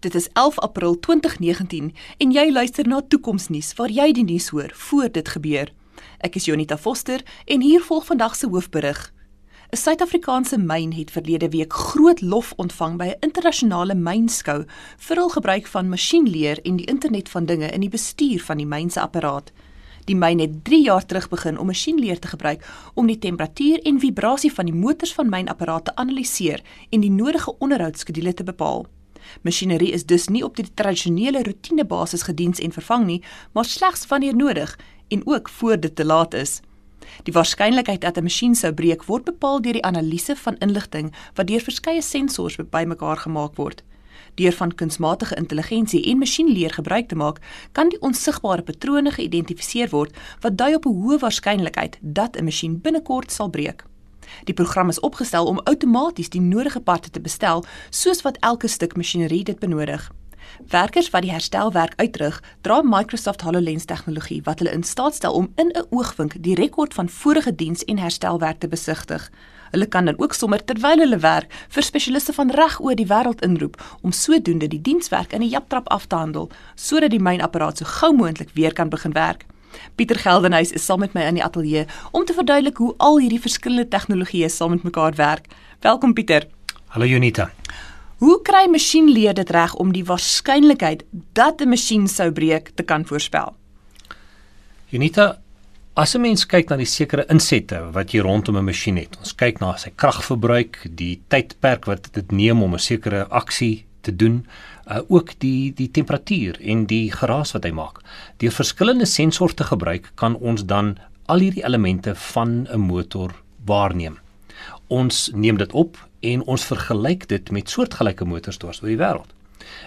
Dit is 11 April 2019 en jy luister na Toekomsnuus waar jy die nuus hoor voor dit gebeur. Ek is Jonita Foster en hier volg vandag se hoofberig. 'n Suid-Afrikaanse myn het verlede week groot lof ontvang by 'n internasionale mynskou vir hul gebruik van masjienleer en die internet van dinge in die bestuur van die myn se apparaat. Die myn het 3 jaar terug begin om masjienleer te gebruik om die temperatuur en vibrasie van die motors van mynapparate te analiseer en die nodige onderhoudskedule te bepaal. Masjinerie is dus nie op die tradisionele roetinebasis gediens en vervang nie, maar slegs wanneer nodig en ook voor dit te laat is. Die waarskynlikheid dat 'n masjien sou breek word bepaal deur die analise van inligting wat deur verskeie sensors bymekaar gemaak word. Deur van kunsmatige intelligensie en masjienleer gebruik te maak, kan die onsigbare patrone geïdentifiseer word wat dui op 'n hoë waarskynlikheid dat 'n masjien binnekort sal breek. Die program is opgestel om outomaties die nodige parte te bestel soos wat elke stuk masjinerie dit benodig. Werkers wat die herstelwerk uitrig, dra Microsoft HoloLens tegnologie wat hulle in staat stel om in 'n oogwink die rekord van vorige diens en herstelwerk te besigtig. Hulle kan dan ook sommer terwyl hulle werk vir spesialiste van reg oor die wêreld inroep om sodoende die dienswerk in 'n japtrap af te handel sodat die mynapparaat so gou moontlik weer kan begin werk. Pieter Geldenhuys is saam met my in die ateljee om te verduidelik hoe al hierdie verskillende tegnologieë saam met mekaar werk. Welkom Pieter. Hallo Junita. Hoe kry masjienleer dit reg om die waarskynlikheid dat 'n masjien sou breek te kan voorspel? Junita, as 'n mens kyk na die sekere insette wat jy rondom 'n masjien het, ons kyk na sy kragverbruik, die tydperk wat dit neem om 'n sekere aksie te doen, uh, ook die die temperatuur en die geraas wat hy maak. Deur verskillende sensors te gebruik, kan ons dan al hierdie elemente van 'n motor waarneem. Ons neem dit op en ons vergelyk dit met soortgelyke motors dwars oor die wêreld.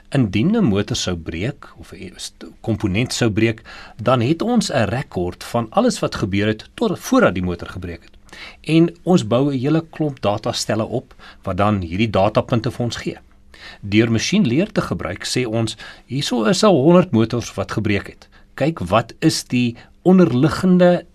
Indien 'n motor sou breek of 'n komponent sou breek, dan het ons 'n rekord van alles wat gebeur het tot voordat die motor gebreek het. En ons bou 'n hele klomp datastelle op wat dan hierdie datapunte vir ons gee. Deur masjienleer te gebruik, sê ons, hierso is 'n 100 motors wat gebreek het. Kyk wat is die onderliggende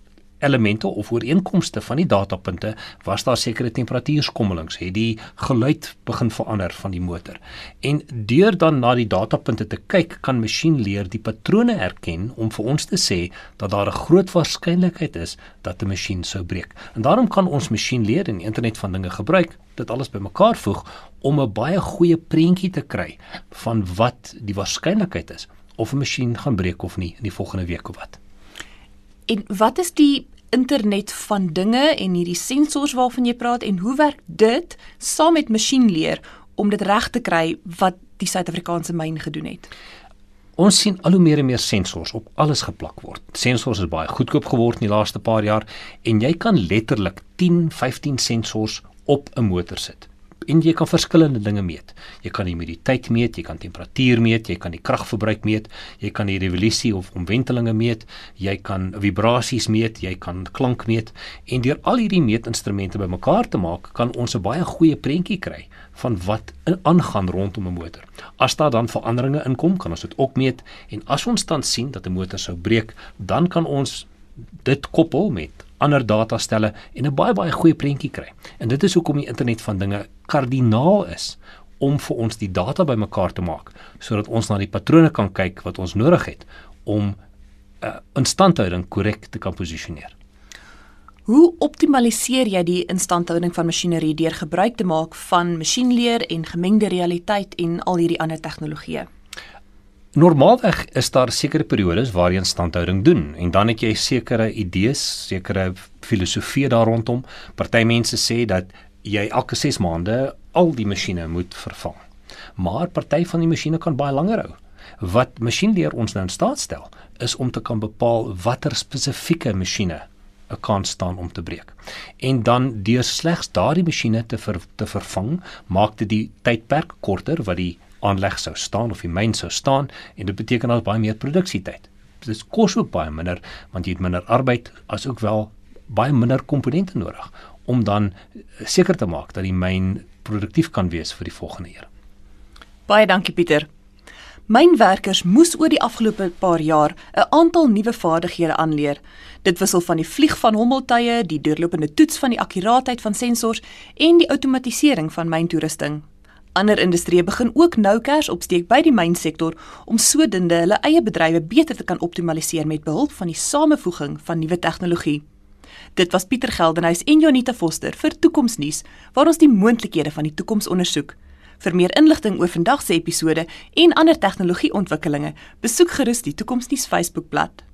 elemente of ooreenkomste van die datapunte was daar sekere temperatuurskommelings het die geluid begin verander van die motor. En deur dan na die datapunte te kyk kan masjienleer die patrone herken om vir ons te sê dat daar 'n groot waarskynlikheid is dat 'n masjien sou breek. En daarom kan ons masjienleer en internet van dinge gebruik dit alles bymekaar voeg om 'n baie goeie prentjie te kry van wat die waarskynlikheid is of 'n masjien gaan breek of nie in die volgende week of wat. En wat is die internet van dinge en hierdie sensors waarvan jy praat en hoe werk dit saam met masjienleer om dit reg te kry wat die Suid-Afrikaanse myn gedoen het? Ons sien al hoe meer en meer sensors op alles geplak word. Sensors is baie goedkoop geword in die laaste paar jaar en jy kan letterlik 10, 15 sensors op 'n motor sit en jy kan verskillende dinge meet. Jy kan die humiditeit meet, jy kan temperatuur meet, jy kan die kragverbruik meet, jy kan die revolusie of omwentelinge meet, jy kan vibrasies meet, jy kan klank meet en deur al hierdie meetinstrumente bymekaar te maak, kan ons 'n baie goeie prentjie kry van wat aangaan rondom 'n motor. As daar dan veranderinge inkom, kan ons dit ook meet en as ons dan sien dat 'n motor sou breek, dan kan ons dit koppel met ander datastelle en 'n baie baie goeie prentjie kry. En dit is hoekom die internet van dinge kardinaal is om vir ons die data bymekaar te maak sodat ons na die patrone kan kyk wat ons nodig het om 'n uh, instandhouding korrek te kan posisioneer. Hoe optimaliseer jy die instandhouding van masjinerie deur gebruik te maak van masjienleer en gemengde realiteit en al hierdie ander tegnologieë? Normaalweg is daar sekere periodes waar jy instandhouding doen en dan het jy sekere idees, sekere filosofie daar rondom. Party mense sê dat jy elke 6 maande al die masjiene moet vervang. Maar party van die masjiene kan baie langer hou. Wat masjienleer ons nou in staat stel, is om te kan bepaal watter spesifieke masjiene 'n kans staan om te breek. En dan deur slegs daardie masjiene te ver, te vervang, maak dit die tydperk korter wat die aanleg sou staan of die myn sou staan en dit beteken al baie meer produksietyd. Dit kos ook baie minder want jy het minder arbeid as ook wel baie minder komponente nodig om dan seker te maak dat die myn produktief kan wees vir die volgende jaar. Baie dankie Pieter. Mynwerkers moes oor die afgelope paar jaar 'n aantal nuwe vaardighede aanleer. Dit wissel van die vlieg van hommeltuie, die deurlopende toets van die akkuraatheid van sensors en die outomatisering van myntoerusting. Ander industrieë begin ook nou kers opsteek by die mynsektor om sodoende hulle eie bedrywe beter te kan optimaliseer met behulp van die samevoeging van nuwe tegnologie. Dit was Pieter Geldenhuys en Jonita Foster vir Toekomsnuus waar ons die moontlikhede van die toekoms ondersoek. Vir meer inligting oor vandag se episode en ander tegnologieontwikkelinge, besoek gerus die Toekomsnuus Facebookblad.